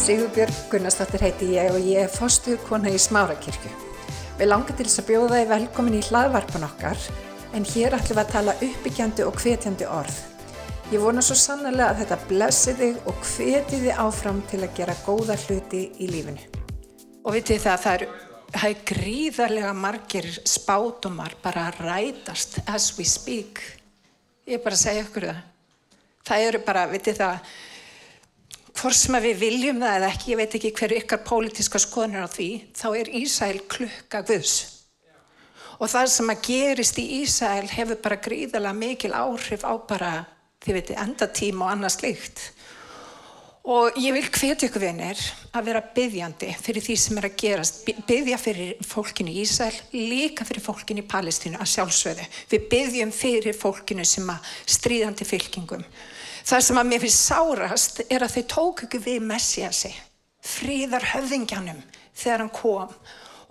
Sigurbjörg Gunnarsdóttir heiti ég og ég er fostuð kona í Smárakirkju. Við langar til þess að bjóða þið velkomin í hlaðvarpan okkar en hér ætlum við að tala uppbyggjandi og hvetjandi orð. Ég vona svo sannlega að þetta blessi þig og hveti þið áfram til að gera góða hluti í lífinu. Og vitið það að það eru það er gríðarlega margir spátumar bara að rætast as we speak. Ég er bara að segja ykkur það. Það eru bara, vitið það, hvort sem við viljum það eða ekki, ég veit ekki hverju ykkar pólitíska skoðnir á því, þá er Ísæl klukka Guðs. Og það sem að gerist í Ísæl hefur bara gríðarlega mikil áhrif á bara, þið veitir, endatíma og annað slikt. Og ég vil hvetja ykkur vinir að vera byggjandi fyrir því sem er að gerast, byggja fyrir fólkinu í Ísæl, líka fyrir fólkinu í Palestínu að sjálfsögðu. Við byggjum fyrir fólkinu sem að stríðandi fylkingum. Það sem að mér finnst sárast er að þau tók ykkur við Messiasi, fríðar höfðingjanum þegar hann kom.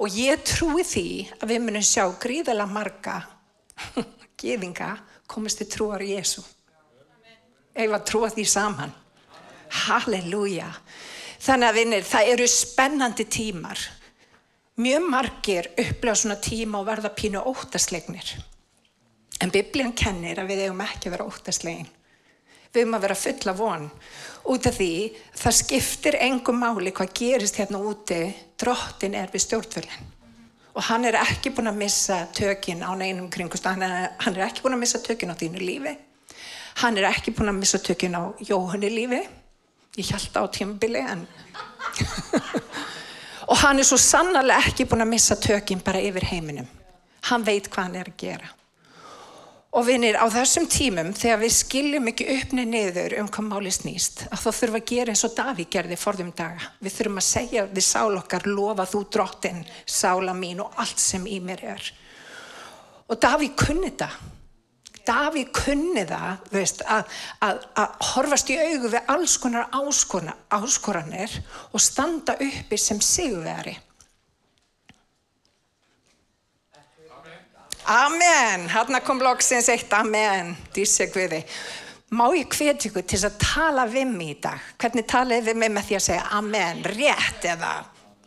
Og ég trúi því að við munum sjá gríðala marga geðinga komist til trúar Jésu. Eða trúa því saman. Halleluja. Þannig að vinnir, það eru spennandi tímar. Mjög margir upplega svona tíma og verða pínu óttaslegnir. En biblían kennir að við eigum ekki að vera óttaslegin. Við eigum að vera fulla von. Út af því það skiptir engum máli hvað gerist hérna úti. Drottin er við stjórnvölinn. Og hann er ekki búin að missa tökin á neinum kringust. Hann er, hann er ekki búin að missa tökin á þínu lífi. Hann er ekki búin að missa tökin á Jóhanni lífi ég held á tímabili en og hann er svo sannarlega ekki búin að missa tökinn bara yfir heiminum hann veit hvað hann er að gera og vinir á þessum tímum þegar við skiljum ekki uppni niður um hvað máli snýst að þá þurfum að gera eins og Daví gerði forðum daga. Við þurfum að segja við sál okkar lofa þú drottin, sála mín og allt sem í mér er. Og Daví kunni það. Daví kunni það veist, að, að, að horfast í augu við alls konar áskoranir og standa uppi sem sigurveri. Amen. Hanna kom loksins eitt amen. Dísi Guði. Má ég hveti ykkur til að tala við mig í dag? Hvernig talaði við mig með því að segja amen, rétt eða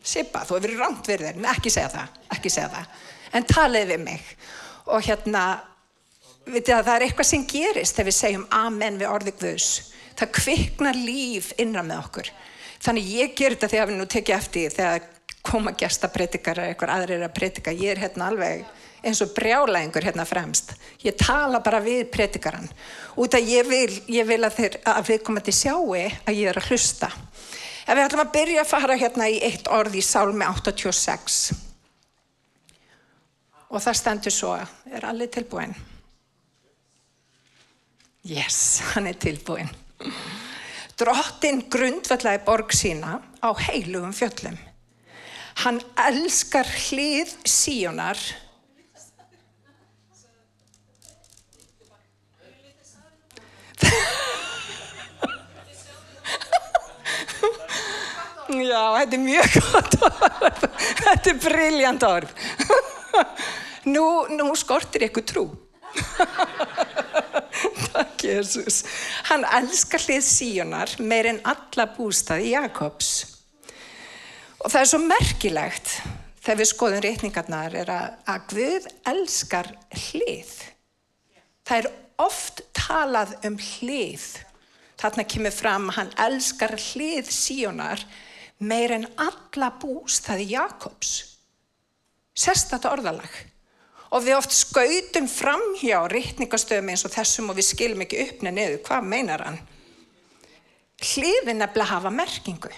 sippa? Þú hefur rámt við þér. Ekki segja það. Ekki segja það. En talaði við mig. Og hérna Vitið að það er eitthvað sem gerist þegar við segjum amen við orðið Guðs. Það kviknar líf innra með okkur. Þannig ég ger þetta þegar við nú tekja eftir þegar koma gestapritikar eða eitthvað aðrir að pritika. Ég er hérna alveg eins og brjálæðingur hérna fremst. Ég tala bara við pritikaran. Út að ég vil, ég vil að, þeir, að við komum til sjáu að ég er að hlusta. Ef við ætlum að byrja að fara hérna í eitt orð í Sálmi 86. Og það stendur svo, er allir tilbúin? Yes, hann er tilbúin. Drottin grundvallaði borg sína á heilugum fjöllum. Hann elskar hlið síunar. Já, þetta er mjög gott orð. Þetta er brilljant orð. Nú, nú skortir ykkur trú. Takk Jésús. Hann elskar hlið síunar meir en alla bústaði Jakobs. Og það er svo merkilegt þegar við skoðum reyningarnar er að, að Guð elskar hlið. Það er oft talað um hlið. Þarna kemur fram að hann elskar hlið síunar meir en alla bústaði Jakobs. Þetta orðalag? og við oft skautum fram hjá rittningastöðum eins og þessum og við skilum ekki uppna niður. Hvað meinar hann? Hliðin nefnilega hafa merkingu.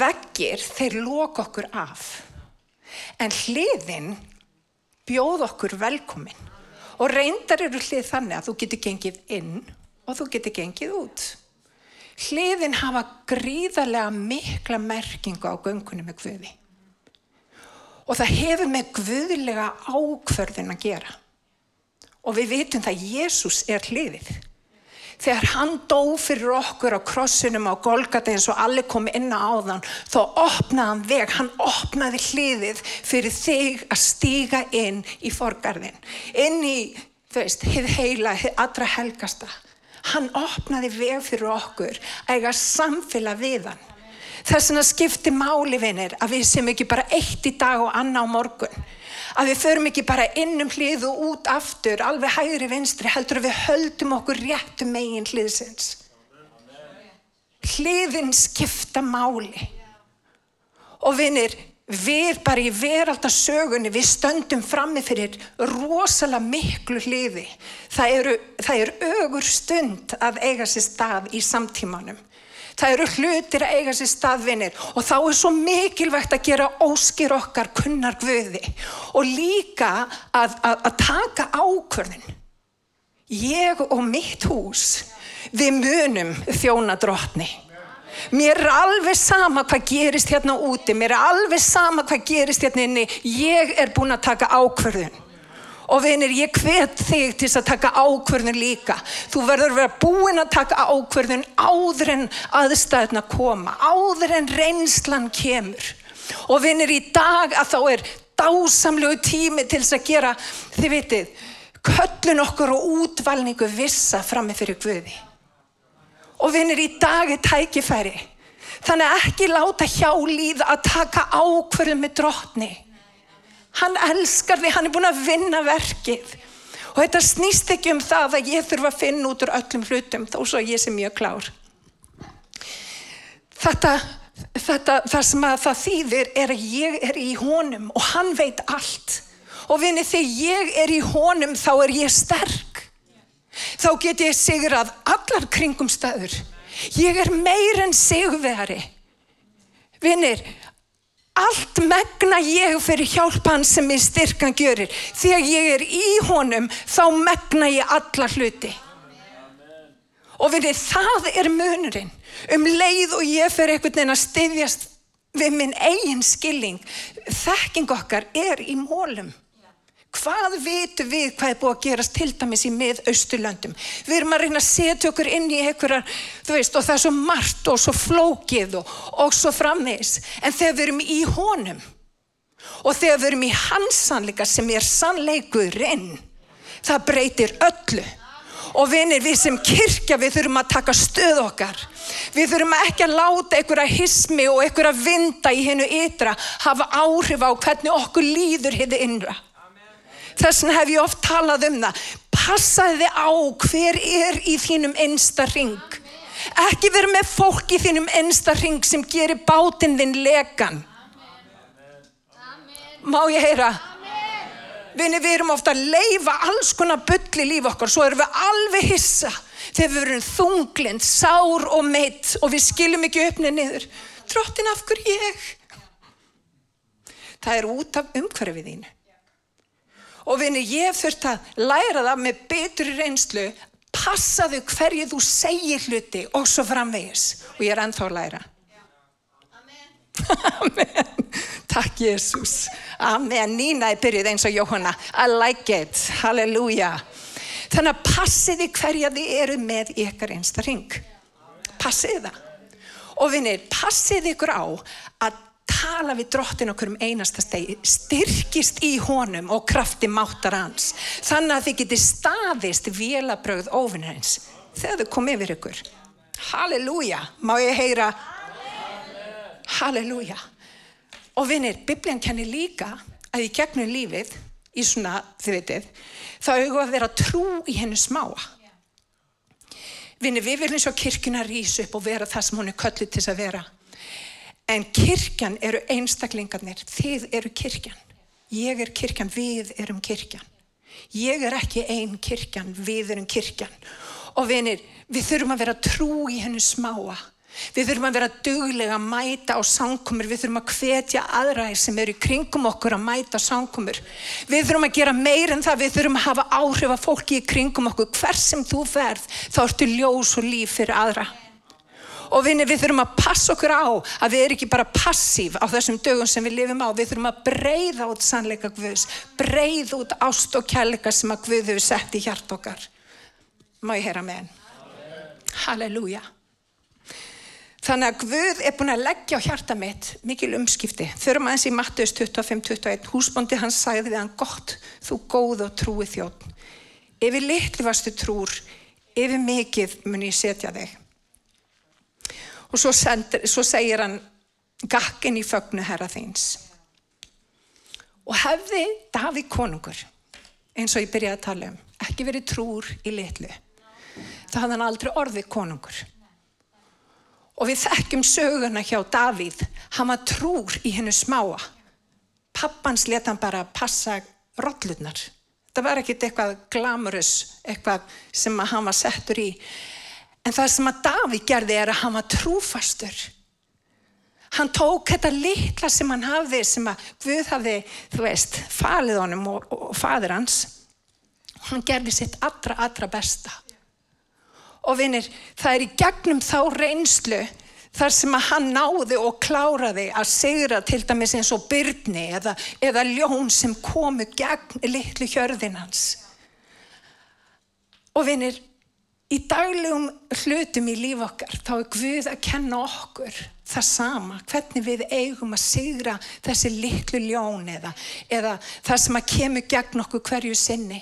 Veggir, þeir lók okkur af. En hliðin bjóð okkur velkomin. Og reyndar eru hlið þannig að þú getur gengið inn og þú getur gengið út. Hliðin hafa gríðarlega mikla merkingu á göngunum með hvöði og það hefur með guðlega ákverðin að gera. Og við vitum það að Jésús er hliðið. Þegar hann dó fyrir okkur á krossinum á Golgata eins og allir komi inn á áðan, þá opnaði hann veg, hann opnaði hliðið fyrir þig að stíga inn í forgarðin. Inn í, þú veist, hið heila, hið allra helgasta. Hann opnaði veg fyrir okkur að eiga samfélag við hann. Þess vegna skiptir máli vinnir að við sem ekki bara eitt í dag og anna á morgun. Að við förum ekki bara inn um hlið og út aftur, alveg hægri vinstri, heldur að við höldum okkur réttum megin hliðsins. Hliðin skipta máli. Og vinnir, við bara í veraldarsögunni, við stöndum frammi fyrir rosalega miklu hliði. Það eru, það eru ögur stund að eiga sér stað í samtímanum. Það eru hlutir að eiga sér staðvinir og þá er svo mikilvægt að gera óskir okkar kunnar guði og líka að, að, að taka ákvörðin. Ég og mitt hús, við munum þjóna drotni. Mér er alveg sama hvað gerist hérna úti, mér er alveg sama hvað gerist hérna inni, ég er búin að taka ákvörðin. Og vinir, ég hvet þig til að taka ákverðin líka. Þú verður að vera búinn að taka ákverðin áður en aðstæðna koma, áður en reynslan kemur. Og vinir, í dag að þá er dásamlegu tími til þess að gera, þið vitið, köllun okkur og útvalningu vissa frammi fyrir Guði. Og vinir, í dag er tækifæri. Þannig að ekki láta hjá líða að taka ákverðin með drotni. Hann elskar þig, hann er búin að vinna verkið. Og þetta snýst ekki um það að ég þurfa að finna út úr öllum hlutum, þó svo ég sé mjög klár. Þetta, þetta, það sem að það þýðir er að ég er í honum og hann veit allt. Og vinni þegar ég er í honum þá er ég sterk. Þá get ég sigrað allar kringum staður. Ég er meir en sigveri. Vinnir, Allt megna ég fyrir hjálpan sem ég styrkan gjörir. Þegar ég er í honum þá megna ég alla hluti. Og við það er munurinn. Um leið og ég fyrir einhvern veginn að styðjast við minn eigin skilling. Þekking okkar er í mólum. Hvað vitum við hvað er búið að gerast til dæmis í mið-austurlöndum? Við erum að reyna að setja okkur inn í einhverjar, þú veist, og það er svo margt og svo flókið og, og svo framvegs. En þegar við erum í honum og þegar við erum í hansanleika sem er sannleikurinn, það breytir öllu. Og vinir, við sem kirkja, við þurfum að taka stöð okkar. Við þurfum ekki að láta einhverja hismi og einhverja vinda í hennu ytra hafa áhrif á hvernig okkur líður hefði innra. Þess vegna hef ég oft talað um það. Passaði á hver er í þínum einsta ring. Ekki verið með fólk í þínum einsta ring sem gerir bátinn þinn legan. Má ég heyra? Vinni, við erum ofta að leifa alls konar byll í líf okkar, svo erum við alveg hissa þegar við erum þunglind, sár og meitt og við skiljum ekki uppnið niður. Drottin af hverju ég? Það er út af umhverfið þínu og vinni ég þurft að læra það með betri reynslu passaðu hverju þú segir hluti og svo framvegis. Og ég er ennþá að læra. Amen, Amen. Takk Jésús Amen, Nína er byrjuð eins og Jóhanna. I like it, halleluja. Þannig að passiði hverja þið eru með ykkar einsta ring Passiði það. Og vinnir, passiði ykkur á að tala við drottin okkur um einasta stegi, styrkist í honum og krafti máttar hans. Þannig að þið geti staðist vélabröð ofinhæns þegar þau kom yfir ykkur. Halleluja, má ég heyra? Halleluja. Og vinnir, biblían kennir líka að í gegnum lífið, í svona, þið veitir, þá hefur að vera trú í hennu smáa. Vinnir, við viljum svo kirkuna rýsa upp og vera það sem hún er köllið til þess að vera. En kirkjan eru einstaklingarnir, þið eru kirkjan. Ég er kirkjan, við erum kirkjan. Ég er ekki einn kirkjan, við erum kirkjan. Og vinir, við þurfum að vera trú í hennu smáa. Við þurfum að vera duglega að mæta á sangkomur, við þurfum að hvetja aðræðir sem eru í kringum okkur að mæta sangkomur. Við þurfum að gera meir en það, við þurfum að hafa áhrif að fólki í kringum okkur. Hver sem þú verð, þá ertu ljós og líf fyrir aðra og vinni, við þurfum að passa okkur á að við erum ekki bara passív á þessum dögum sem við lifum á, við þurfum að breyða út sannleika Guðs, breyða út ást og kærleika sem að Guð hefur sett í hjart okkar má ég heyra með henn Halleluja Þannig að Guð er búin að leggja á hjarta mitt mikil umskipti. Þurfum aðeins í Mattius 25-21, húsbóndi hans sagði við hann gott, þú góð og trúi þjótt. Ef við litli varstu trúr, yfir mikið mun ég setja þig. Og svo, sendir, svo segir hann, gakkin í fögnu herra þins. Og hefði Davík konungur, eins og ég byrjaði að tala um, ekki verið trúr í litlu, þá hafði hann aldrei orðið konungur. Og við þekkjum söguna hjá Davíð, hann var trúr í hennu smáa. Pappans leta hann bara passa rollurnar. Það var ekkert eitthvað glamurus, eitthvað sem hann var settur í. En það sem að Davíð gerði er að hann var trúfastur. Hann tók þetta litla sem hann hafði, sem að Guð hafði, þú veist, falið honum og, og, og fadir hans. Hann gerði sitt allra, allra besta. Og vinir, það er í gegnum þá reynslu þar sem að hann náði og kláraði að segra til dæmis eins og byrni eða, eða ljón sem komu gegn litlu hjörðin hans. Og vinir, í daglegum hlutum í líf okkar þá er Guð að kenna okkur það sama, hvernig við eigum að sigra þessi litlu ljón eða, eða það sem að kemur gegn okkur hverju sinni.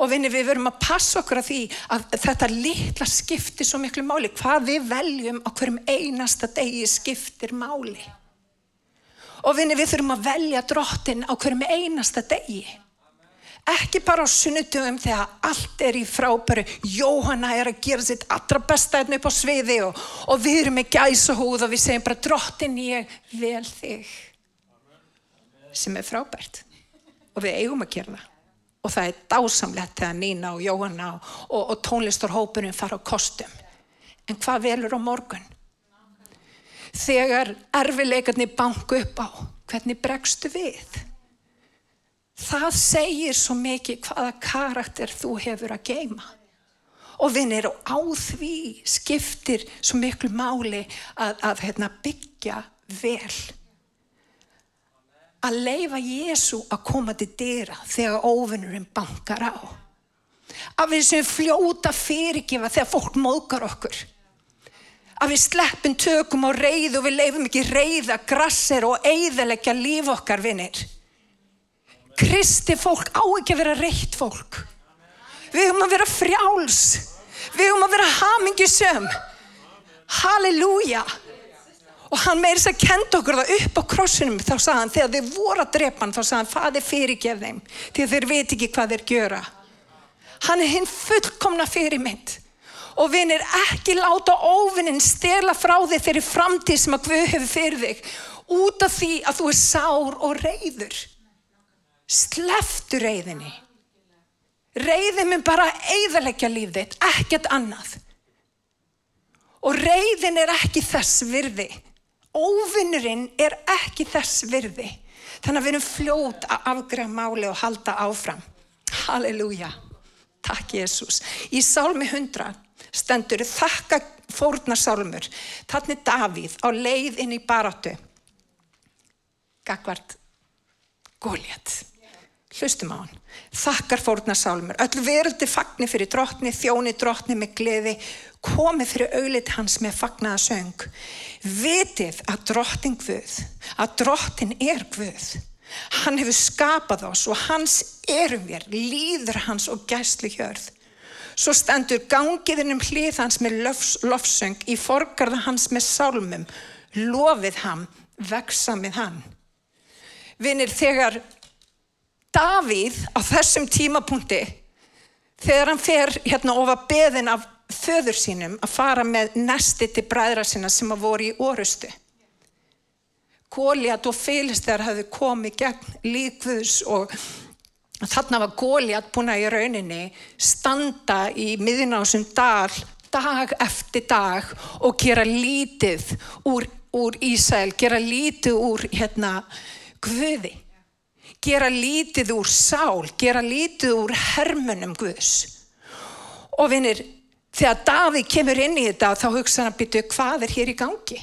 Og vinni við verum að passa okkur að því að þetta litla skiptir svo miklu máli. Hvað við veljum á hverjum einasta degi skiptir máli. Og vinni við þurfum að velja drottin á hverjum einasta degi. Ekki bara á sunnutugum þegar allt er í frábæru. Jóhanna er að gera sitt allra besta hérna upp á sviði og, og við erum með gæsa húð og við segjum bara drottin ég vel þig. Sem er frábært. Og við eigum að gera það og það er dásamlegt þegar Nína og Jóhanna og, og tónlistarhópurinn fara á kostum. En hvað velur á morgun? Þegar erfileikarnir banku upp á, hvernig bregstu við? Það segir svo mikið hvaða karakter þú hefur að geima. Og vinnir og á því skiptir svo miklu máli að, að hérna, byggja vel að leifa Jésu að koma til dýra þegar ofinnurinn bankar á. Að við sem fljóta fyrirgefa þegar fólk móðgar okkur. Að við sleppum tökum á reyð og við leifum ekki reyða, grasser og eigðalegja líf okkar vinnir. Kristi fólk á ekki að vera reytt fólk. Við höfum að vera frjáls. Við höfum að vera hamingisöm. Halleluja og hann meirins að kenda okkur það upp á krossinum þá sagði hann þegar þeir voru að drepa hann þá sagði hann faði fyrirgef þeim því þeir veit ekki hvað þeir gjöra hann er hinn fullkomna fyrirmynd og vinir ekki láta óvinnin stela frá þig þeirri framtíð sem að Guð hefur fyrir þig út af því að þú er sár og reyður sleftu reyðinni reyðin mun bara eiðalegja líf þitt ekkert annað og reyðin er ekki þess virði Óvinnurinn er ekki þess virði. Þannig að við erum fljót að afgræða máli og halda áfram. Halleluja. Takk Jésús. Í sálmi 100 stendur þakka fórnarsálmur. Þannig Davíð á leið inn í baráttu. Gagvart góljat. Hlustum á hann. Þakkar fórnarsálmur. Öll veröldi fagnir fyrir drottni, þjóni drottni með gleði. Komið fyrir auðlit hans með fagnaða söng. Vitið að drottin Guð, að drottin er Guð. Hann hefur skapað oss og hans erum við, líður hans og gæsli hjörð. Svo stendur gangiðin um hlið hans með lofsöng, í forgarða hans með sálmum, lofið hann, veksa með hann. Vinnir, þegar Davíð á þessum tímapunkti, þegar hann fer hérna ofa beðin af föður sínum að fara með nesti til bræðra sína sem að voru í orustu. Góliat og félistar hafði komið gegn líkvöðs og þarna var Góliat búin að í rauninni standa í miðinásum dal dag eftir dag og gera lítið úr, úr Ísæl, gera lítið úr hérna Guði, gera lítið úr sál, gera lítið úr hermunum Guðs. Og vinir, þegar Davíð kemur inn í þetta þá hugsa hann að byrju hvað er hér í gangi?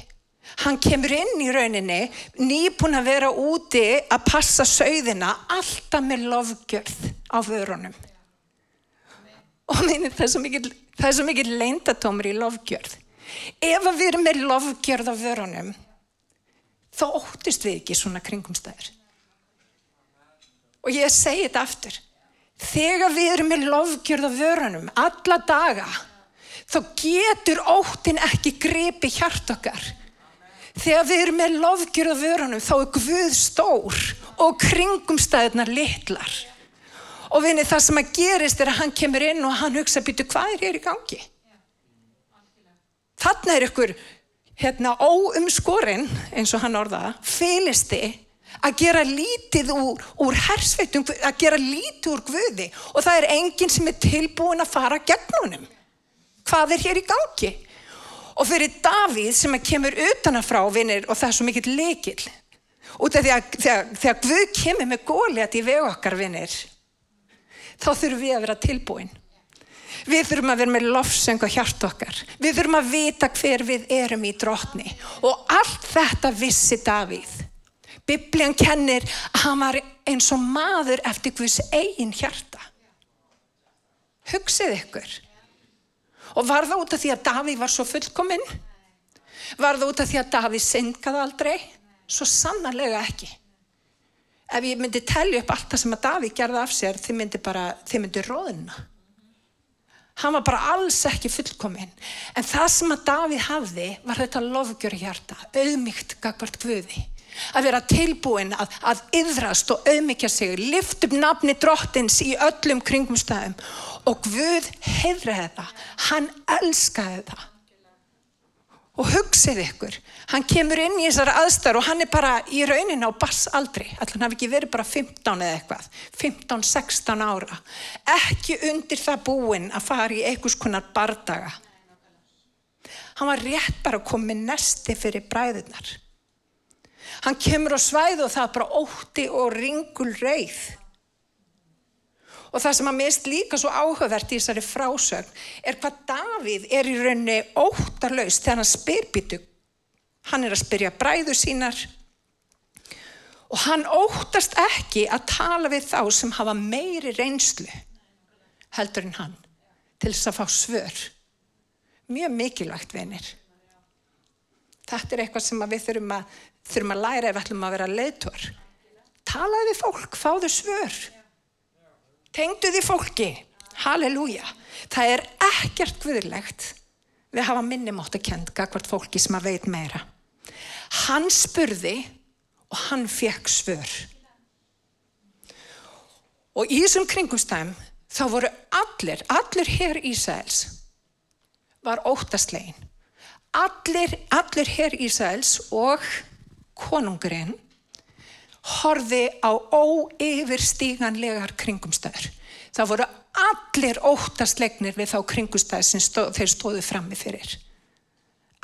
Hann kemur inn í rauninni nýpun að vera úti að passa sögðina alltaf með lofgjörð á vörunum. Og minni, það er svo mikið leindatómur í lofgjörð ef við erum með lofgjörð á vörunum þá óttist við ekki svona kringumstæður og ég segi þetta aftur þegar við erum með lofgjörð á vörunum, alla daga, þá getur óttin ekki gripi hjart okkar. Þegar við erum með lofgjörð á vörunum, þá er Guð stór og kringumstæðunar litlar. Og vinni það sem að gerist er að hann kemur inn og hann hugsa býtu hvað er hér í gangi? Þannig er ykkur hérna óumskorinn, eins og hann orðaða, felisti að gera lítið úr, úr hersveitum, að gera lítið úr Guði og það er enginn sem er tilbúin að fara gegn honum. Hvað er hér í gangi? Og fyrir Davíð sem kemur utanafrá vinnir og það er svo mikill leikil út af því að þegar, þegar Guð kemur með góliðat í veg okkar vinnir þá þurfum við að vera tilbúin. Við þurfum að vera með lofsöng og hjart okkar. Við þurfum að vita hver við erum í drotni og allt þetta vissi Davíð. Biblian kennir að hann var eins og maður eftir hvers eigin hjarta. Hugsið ykkur. Og var það út af því að Davíð var svo fullkominn? Var það út af því að Davíð syngaði aldrei? Svo sannarlega ekki. Ef ég myndi tellja upp allt það sem að Davíð gerði af sér, þið myndi bara, þið myndi róðina. Hann var bara alls ekki fullkominn. En það sem að Davíð hafði var þetta lofgjör hjarta, auðmygt gagvart Guði að vera tilbúin að, að yðrast og auðmyggja sig, lift upp nafni drottins í öllum kringumstæðum og Guð heðraði það, hann elskaði það. Og hugsið ykkur, hann kemur inn í þessari aðstæður og hann er bara í raunin á bassaldri, allir hann hafi ekki verið bara 15 eða eitthvað, 15-16 ára, ekki undir það búin að fara í einhvers konar bardaga. Hann var rétt bara að koma með nesti fyrir bræðunar. Hann kemur á svæðu og það er bara ótti og ringul reyð. Og það sem að mist líka svo áhugavert í þessari frásögn er hvað Davíð er í rauninni óttarlaus þegar hann spyr býtu. Hann er að spyrja bræðu sínar og hann óttast ekki að tala við þá sem hafa meiri reynslu heldur en hann til þess að fá svör. Mjög mikilvægt venir. Þetta er eitthvað sem við þurfum að þurfum að læra ef við ætlum að vera leitur. Talaði við fólk, fáðu svör. Tengdu því fólki. Halleluja. Það er ekkert guðurlegt við hafa minnimátt að kendga hvert fólki sem að veit meira. Hann spurði og hann fekk svör. Og í þessum kringumstæðum þá voru allir, allir hér Ísæls var óttastlegin. Allir, allir hér Ísæls og konungurinn horfi á óyfirstíganlegar kringumstæður. Það voru allir óttastlegnir við þá kringumstæð sem stóð, þeir stóðu frammi fyrir.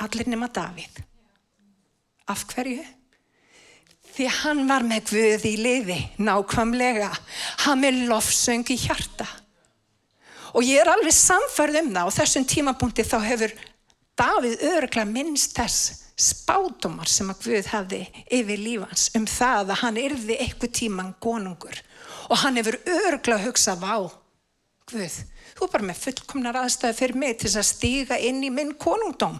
Allir nema Davíð. Af hverju? Því hann var með Guði í liði, nákvæmlega. Hann með lofsöng í hjarta. Og ég er alveg samfærð um það og þessum tímabúndi þá hefur Davíð öruglega minnst þess spátumar sem að Guð hefði yfir lífans um það að hann yrði eitthvað tíman konungur. Og hann hefur örgla að hugsa vá, Guð, þú er bara með fullkomnar aðstæði fyrir mig til að stíga inn í minn konungdóm.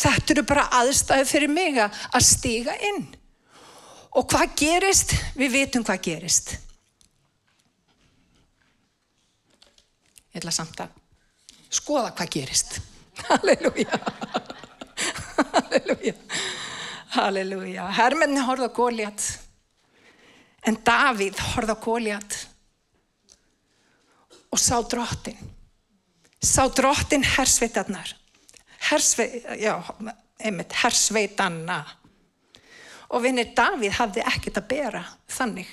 Þetta eru bara aðstæði fyrir mig að stíga inn. Og hvað gerist? Við vitum hvað gerist. Ég ætla samt að skoða hvað gerist Halleluja Halleluja. Halleluja. Hermenni horfði á Góliat. En Davíð horfði á Góliat. Og sá drottin. Sá drottin hersveitarnar. Hersveit, já, einmitt, hersveitanna. Og vinnir Davíð hafði ekkert að bera þannig.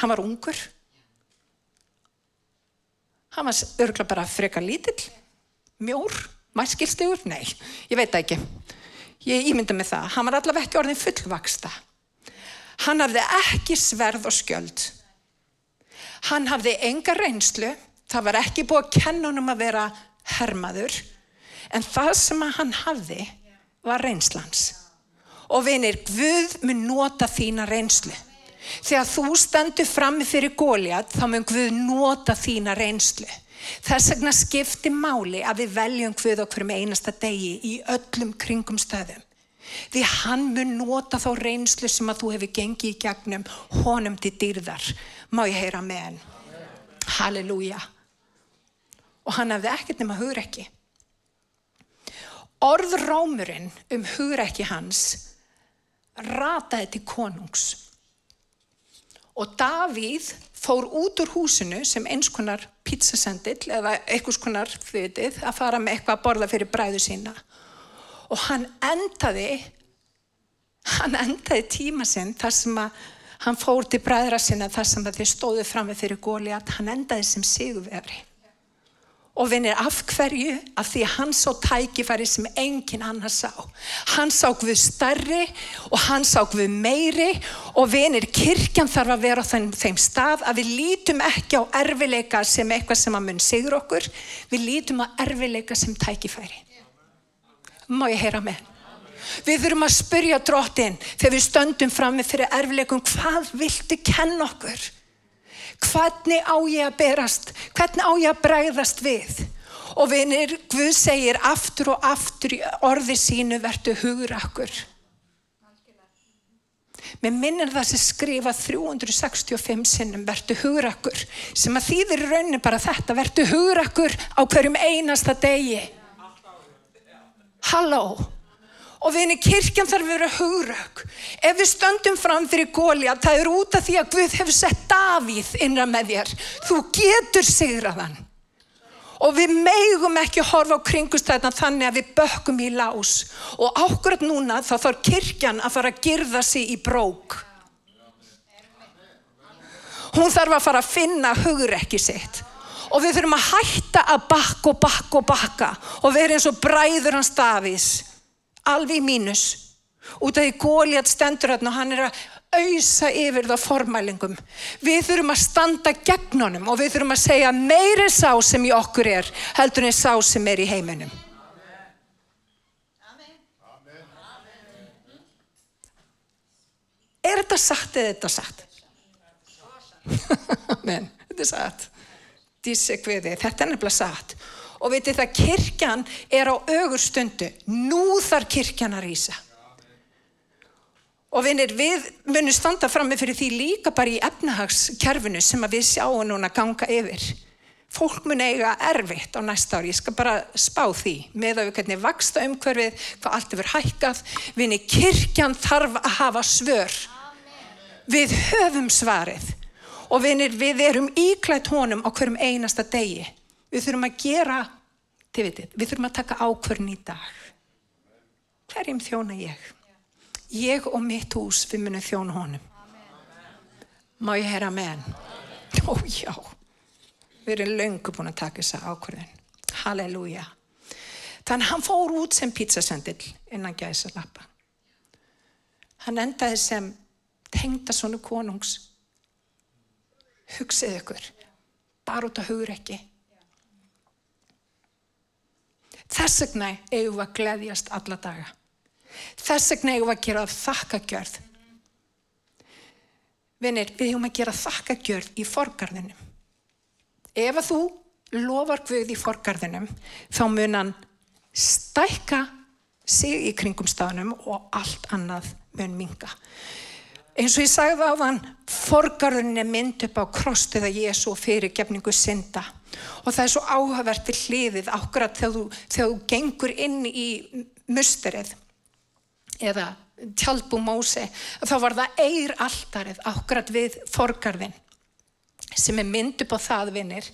Hann var ungur. Hann var örgulega bara freka lítill. Mjór. Mærskilstegur? Nei, ég veit ekki. Ég ímynda með það. Hann var allaveg ekki orðin fullvaksta. Hann hafði ekki sverð og skjöld. Hann hafði enga reynslu. Það var ekki búið að kenna honum að vera hermaður. En það sem hann hafði var reynslans. Og vinir, Guð mun nota þína reynslu. Þegar þú stendur frammi fyrir góljat, þá mun Guð nota þína reynslu. Þess vegna skipti máli að við veljum hvud okkur með einasta degi í öllum kringum stöðum. Því hann mun nota þá reynslu sem að þú hefur gengið í gegnum honum til dýrðar. Má ég heyra með henn? Halleluja. Og hann hefði ekkert nema hugrekki. Orðrómurinn um hugrekki hans rataði til konungs. Og Davíð fór út úr húsinu sem eins konar pizzasendill eða einhvers konar þvitið að fara með eitthvað að borða fyrir bræðu sína. Og hann endaði, hann endaði tíma sinn þar sem að hann fór til bræðra sinna þar sem að þeir stóðu fram með fyrir góli að hann endaði sem sigurvefri og vinir af hverju? Af því að hann sá tækifæri sem engin annar sá. Hann sá við starri og hann sá við meiri. Og vinir kirkjan þarf að vera á þeim, þeim stað að við lítum ekki á erfileika sem eitthvað sem að mun sigur okkur. Við lítum á erfileika sem tækifæri. Má ég heyra með? Við þurfum að spyrja drottin þegar við stöndum fram með fyrir erfileikum. Hvað viltu kenna okkur hvernig á ég að berast, hvernig á ég að bregðast við. Og vinir, Guð segir aftur og aftur í orði sínu verðu hugur akkur. Mér minnir það sem skrifa 365 sinnum verðu hugur akkur sem að þýðir raunin bara þetta verðu hugur akkur á hverjum einasta degi. Halló og vinni kirkjan þarf að vera hugrauk ef við stöndum fram fyrir góli að það er út af því að Guð hefur sett Davíð innra með þér. Þú getur sigraðan og við meigum ekki horfa á kringustæðna þannig að við bökkum í lás. Og ákveðat núna þá þarf kirkjan að fara að girða sig í brók. Hún þarf að fara að finna hugrekki sitt. Og við þurfum að hætta að bakka og bakka og bakka. Og vera eins og bræður hans Davís alveg í mínus. Út af því Góliat stendur hérna og hann er að auðsa yfir það formælingum. Við þurfum að standa gegn honum og við þurfum að segja meiri sá sem í okkur er heldur en sá sem er í heiminum. Er þetta satt eða þetta satt? Amen, þetta er satt. Dísi hverði, þetta er nefnilega satt og veitir það kirkjan er á ögur stundu nú þarf kirkjan að rýsa og vinir við munum standa fram með fyrir því líka bara í efnahagskerfinu sem við sjáum núna ganga yfir. Fólk mun eiga erfitt á næsta ári. Ég skal bara spá því með að við hvernig vaksta umhverfið hvað allt er verið hækkað. Vinir kirkjan þarf að hafa svör. Við höfum svarið. Og vinir við erum íklætt honum á hverjum einasta degi Við þurfum að gera, þið veitir, við þurfum að taka ákvörn í dag. Hverjum þjóna ég? Ég og mitt hús, við munum þjóna honum. Má ég heyra með hann? Ó já, við erum löngu búin að taka þessa ákvörðin. Halleluja. Þannig hann fór út sem pizzasendill innan gæsa lappa. Hann endaði sem tengda svonu konungs. Hugsið ykkur, bara út á hugur ekki Þess vegna eigum við að gleyðjast alla daga. Þess vegna eigum við að gera þakkagjörð. Vinnir, við eigum að gera þakkagjörð í forgarðinum. Ef að þú lofar Guð í forgarðinum, þá mun hann stækka sig í kringum staðnum og allt annað mun minga. Eins og ég sagði á þann, forgarðin er mynd upp á krossið að Jésu fyrir gefningu synda og það er svo áhugavert til hliðið ákveðat þegar þegar þú gengur inn í musterið eða tjálpú mósi þá var það eir alltarið ákveðat við forgarðin sem er mynd upp á það vinnir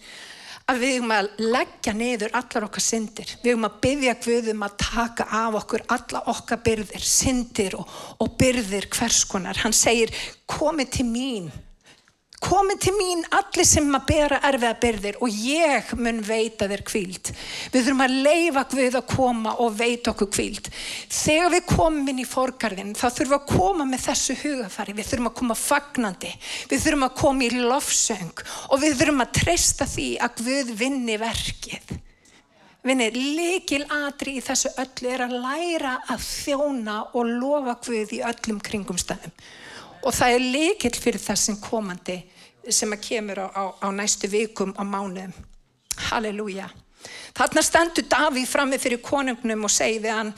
að við höfum að leggja niður allar okkar syndir. Við höfum að byggja Guðum að taka af okkur alla okkar byrðir, syndir og, og byrðir hvers konar. Hann segir, komið til mín komið til mín allir sem að bera erfiða byrðir og ég mun veita þér kvíld við þurfum að leifa Guð að koma og veita okkur kvíld þegar við komum inn í forgarðin þá þurfum við að koma með þessu hugafari við þurfum að koma fagnandi. Við þurfum að koma í lofsöng og við þurfum að treysta því að Guð vinni verkið. Vinni, likil atri í þessu öllu er að læra að þjóna og lofa Guð í öllum kringumstæðum og það er líkill fyrir þessum komandi sem að kemur á, á, á næstu vikum á mánuðum. Halleluja. Þarna stendur Davíð frammi fyrir konungnum og segi við hann,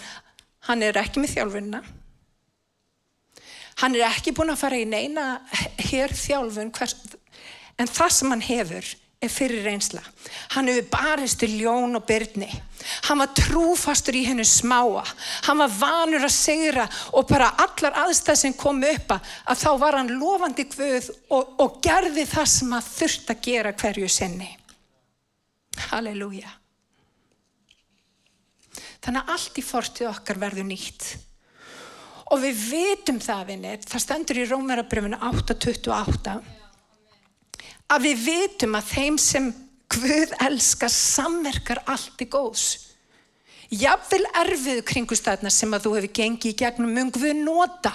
hann er ekki með þjálfunna. Hann er ekki búin að fara í neina hér þjálfun, hvers, en það sem hann hefur er fyrir reynsla. Hann hefur barist til ljón og byrni. Hann var trúfastur í hennu smáa. Hann var vanur að segra og bara allar aðstæð sem kom upp að, þá var hann lofandi Guð og, og gerði það sem hann þurft að gera hverju sinni. Halleluja. Þannig að allt í fortið okkar verður nýtt. Og við vitum það, vinnir, það stendur í Rómerabröfunu 8.28 að við vitum að þeim sem Guð elskar samverkar allt í góðs. Jafnvel erfiðu kringustæðna sem að þú hefur gengið í gegnum mun Guð nota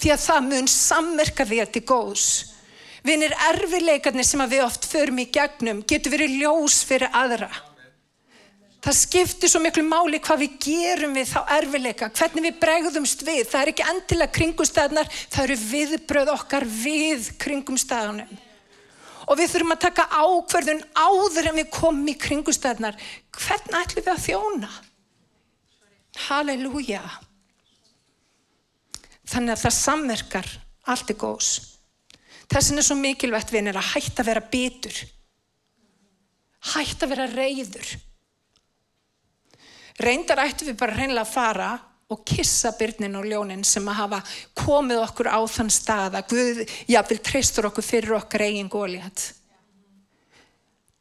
því að það mun samverka þér til góðs. Vinir erfileikarnir sem að við oft förum í gegnum getur verið ljós fyrir aðra. Það skiptir svo miklu máli hvað við gerum við þá erfileika, hvernig við bregðumst við. Það er ekki endilega kringustæðnar, það eru viðbröð okkar við kringumstæðunum og við þurfum að taka ákverðun áður en við komum í kringustæðnar hvernig ætlum við að þjóna? Halleluja. Þannig að það samverkar allt er góðs. Þessin er svo mikilvægt við er að hætta að vera bitur. Hætta að vera reyður reyndar ættum við bara reynlega að fara og kissa byrnin og ljónin sem að hafa komið okkur á þann stað að Guð jáfnvel treystur okkur fyrir okkar eigin góliðat.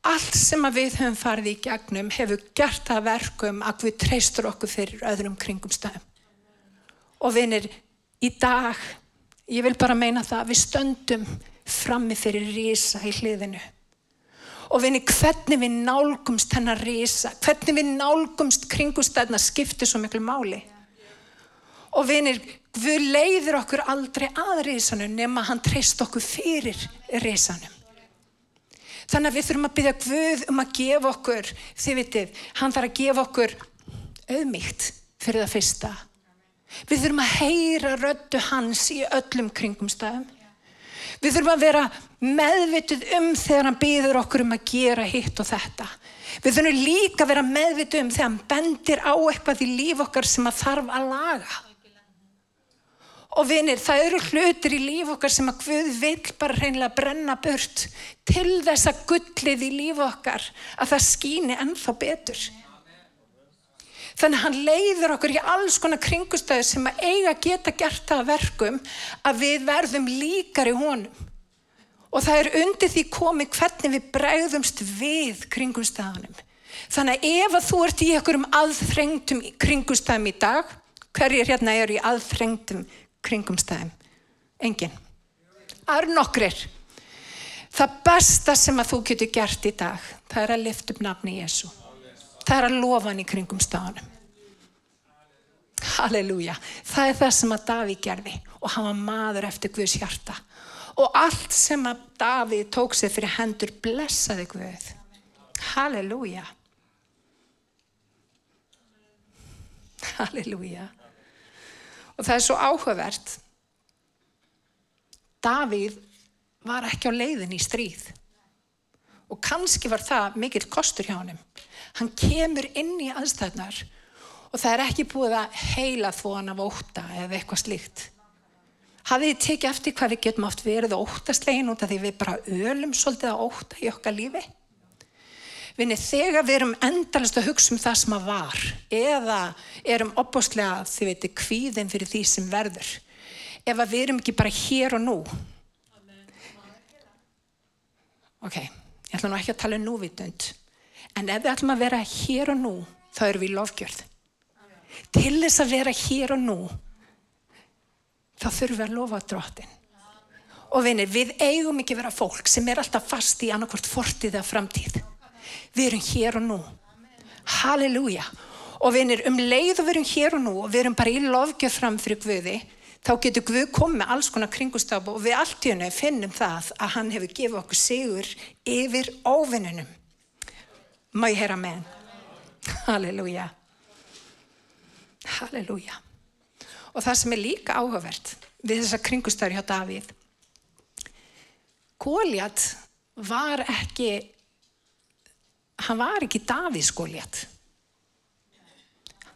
Allt sem að við höfum farið í gegnum hefur gert að verkum að Guð treystur okkur fyrir öðrum kringum stafn. Og vinir, í dag, ég vil bara meina það að við stöndum frammi fyrir rísa í hliðinu og vinni hvernig við nálgumst hennar rísa, hvernig við nálgumst kringustæðna skiptir svo miklu máli og vinir, við leiður okkur aldrei að risanum nema hann treyst okkur fyrir risanum. Þannig að við þurfum að byggja Guð um að gefa okkur, þið vitið, hann þarf að gefa okkur auðmygt fyrir það fyrsta. Við þurfum að heyra röttu hans í öllum kringum staðum. Við þurfum að vera meðvituð um þegar hann byður okkur um að gera hitt og þetta. Við þurfum líka að vera meðvituð um þegar hann bendir á eitthvað í líf okkar sem að þarf að laga. Og vinir, það eru hlutir í líf okkar sem að Guð vil bara reynilega brenna burt til þess að gullið í líf okkar að það skýni ennþá betur. Þannig að hann leiður okkur í alls konar kringustæðu sem að eiga geta gert það verkum að við verðum líkar í honum. Og það er undir því komið hvernig við bregðumst við kringustæðunum. Þannig að ef að þú ert í einhverjum aðþrengtum kringustæðum í dag, hverjir hérna eru í aðþrengtum kringumstæðum. Engin. Það eru nokkrir. Það besta sem að þú getur gert í dag, það er að lifta upp nafni Jésu. Það er að lofa hann í kringumstæðunum. Halleluja. Það er það sem að Daví gerði og hann var maður eftir Guðs hjarta. Og allt sem að Daví tók sig fyrir hendur blessaði Guð. Halleluja. Halleluja. Og það er svo áhugavert. Davíð var ekki á leiðin í stríð. Og kannski var það mikill kostur hjá hann. Hann kemur inn í aðstæðnar og það er ekki búið að heila þó hann af óta eða eitthvað slíkt. Hafið þið tekið eftir hvað við getum oft verið ótastlegin út af því við bara ölum svolítið að óta í okkar lífi? Vinni, þegar við erum endalast að hugsa um það sem að var eða erum opbáslega, þið veitir, kvíðin fyrir því sem verður. Ef við erum ekki bara hér og nú. Ok, ég ætla nú ekki að tala um núvitund. En ef við ætlum að vera hér og nú, þá erum við í lofgjörð. Til þess að vera hér og nú, þá þurfum við að lofa drottin. Og vinir, við eigum ekki vera fólk sem er alltaf fast í annarkvort fortið eða framtíð. Við erum hér og nú. Halleluja. Og við erum um leið og við erum hér og nú og við erum bara í lofgjöf fram fyrir Guði. Þá getur Guð komið með alls konar kringustafu og við allt í hennu finnum það að hann hefur gefið okkur sigur yfir óvinnunum. Má ég heyra með hann? Halleluja. Halleluja. Og það sem er líka áhugavert við þessa kringustafur hjá Davíð. Góliat var ekki hann var ekki Davíðskóljat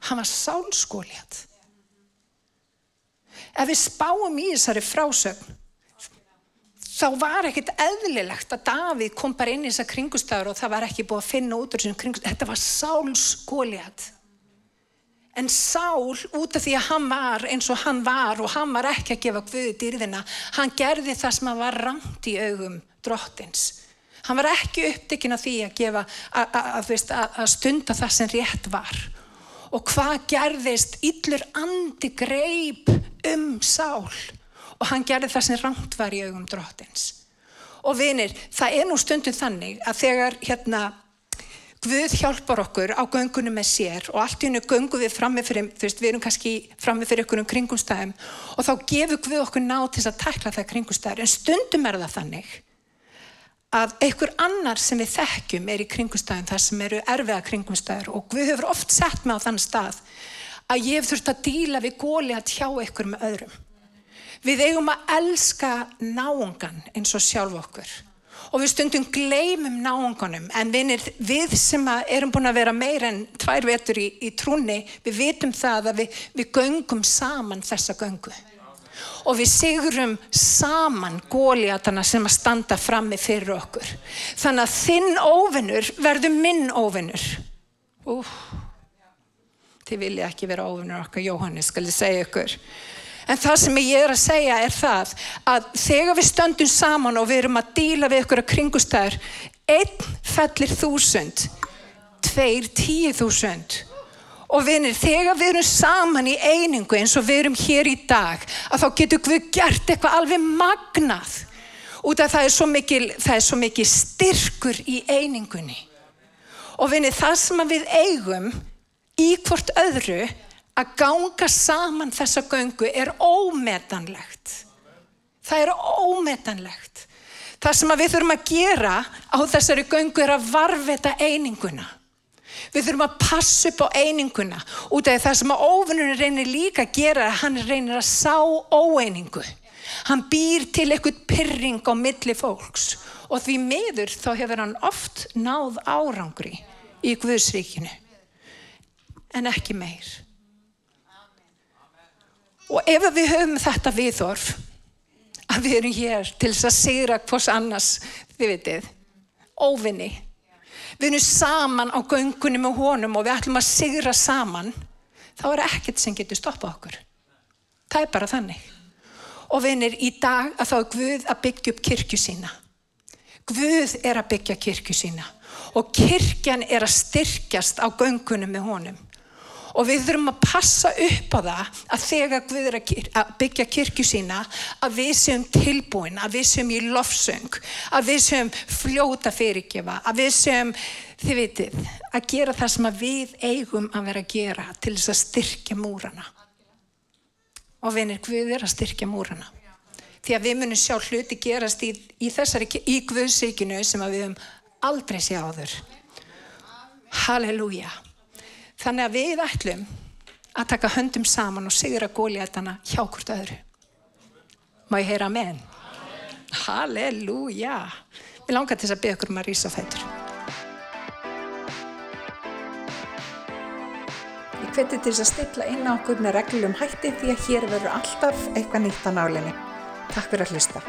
hann var Sálskóljat ef við spáum í þessari frásögn þá var ekkert eðlilegt að Davíð kom bara inn í þessa kringustæður og það var ekki búið að finna út úr þessum kringustæður. Þetta var Sáls góliat. En Sál, út af því að hann var eins og hann var og hann var ekki að gefa Guði dýrðina, hann gerði það sem hann var ramt í augum drottins. Hann var ekki upptekinn af því að, gefa, að, að, að stunda það sem rétt var. Og hvað gerðist? Yllur andi greip um Sál og hann gerði það sem ramt var í augum drottins. Og vinir, það er nú stundum þannig að þegar hérna Guð hjálpar okkur á göngunum með sér og allt í hennu göngu við frammi fyrir, þú veist, við erum kannski frammi fyrir okkur um kringumstæðum og þá gefur Guð okkur ná til að takla það kringumstæður en stundum er það þannig að einhver annar sem við þekkjum er í kringumstæðum þar sem eru erfiða kringumstæður og Guð hefur oft sett mig á þann stað að ég hef þurft að díla við góli að tjá einhver með öðrum. Við eigum að elska náungan eins og sjálf okkur og við stundum gleymum náungunum en vinir, við sem erum búin að vera meir en tvær vetur í, í trúni, við vitum það að við, við göngum saman þessa göngu og við sigurum saman góliatana sem að standa frammi fyrir okkur. Þannig að þinn óvinnur verður minn óvinnur. Úf, þið vilja ekki vera óvinnur okkar, Jóhannes, skal ég segja ykkur. En það sem ég er að segja er það að þegar við stöndum saman og við erum að díla við ykkur að kringustæður, einn fellir þúsund, tveir tíu þúsund. Og vinir, þegar við erum saman í einingu eins og við erum hér í dag, að þá getum við gert eitthvað alveg magnað. Út af það er svo mikil, er svo mikil styrkur í einingunni. Og vinir, það sem við eigum í hvort öðru að ganga saman þessa göngu er ómetanlegt. Það er ómetanlegt. Það sem við þurfum að gera á þessari göngu er að varveta eininguna. Við þurfum að passa upp á eininguna út af það sem að óvinnurinn reynir líka að gera er að hann reynir að sá óeiningu. Hann býr til eitthvað pyrring á milli fólks og því miður þá hefur hann oft náð árangri í Guðsríkinu en ekki meir. Og ef við höfum þetta viðhorf að við erum hér til þess að sigra hvors annars, þið vitið, óvinni. Við erum saman á göngunni með honum og við ætlum að sigra saman, þá er ekkert sem getur stoppað okkur. Það er bara þannig. Og vinir, í dag að þá er Guð að byggja upp kirkju sína. Guð er að byggja kirkju sína og kirkjan er að styrkjast á göngunum með honum og við þurfum að passa upp á það að þegar Guð er að byggja kirkju sína að við séum tilbúin, að við séum í lofsöng, að við séum fljóta fyrirgefa, að við séum, þið vitið, að gera það sem við eigum að vera að gera til þess að styrkja múrana. Og vinir, Guð er að styrkja múrana. Því að við munum sjá hluti gerast í, í þessari, í Guðsíkinu sem við höfum aldrei séð á þurr. Halleluja. Þannig að við ætlum að taka höndum saman og sigra góliðatana hjá hvort öðru. Má ég heyra amen? Halleluja! Við langar til þess að byggja okkur um að rýsa fætur. Ég hveti til þess að stilla inn á okkur með reglum hætti því að hér verður alltaf eitthvað nýtt á nálinni. Takk fyrir að hlusta.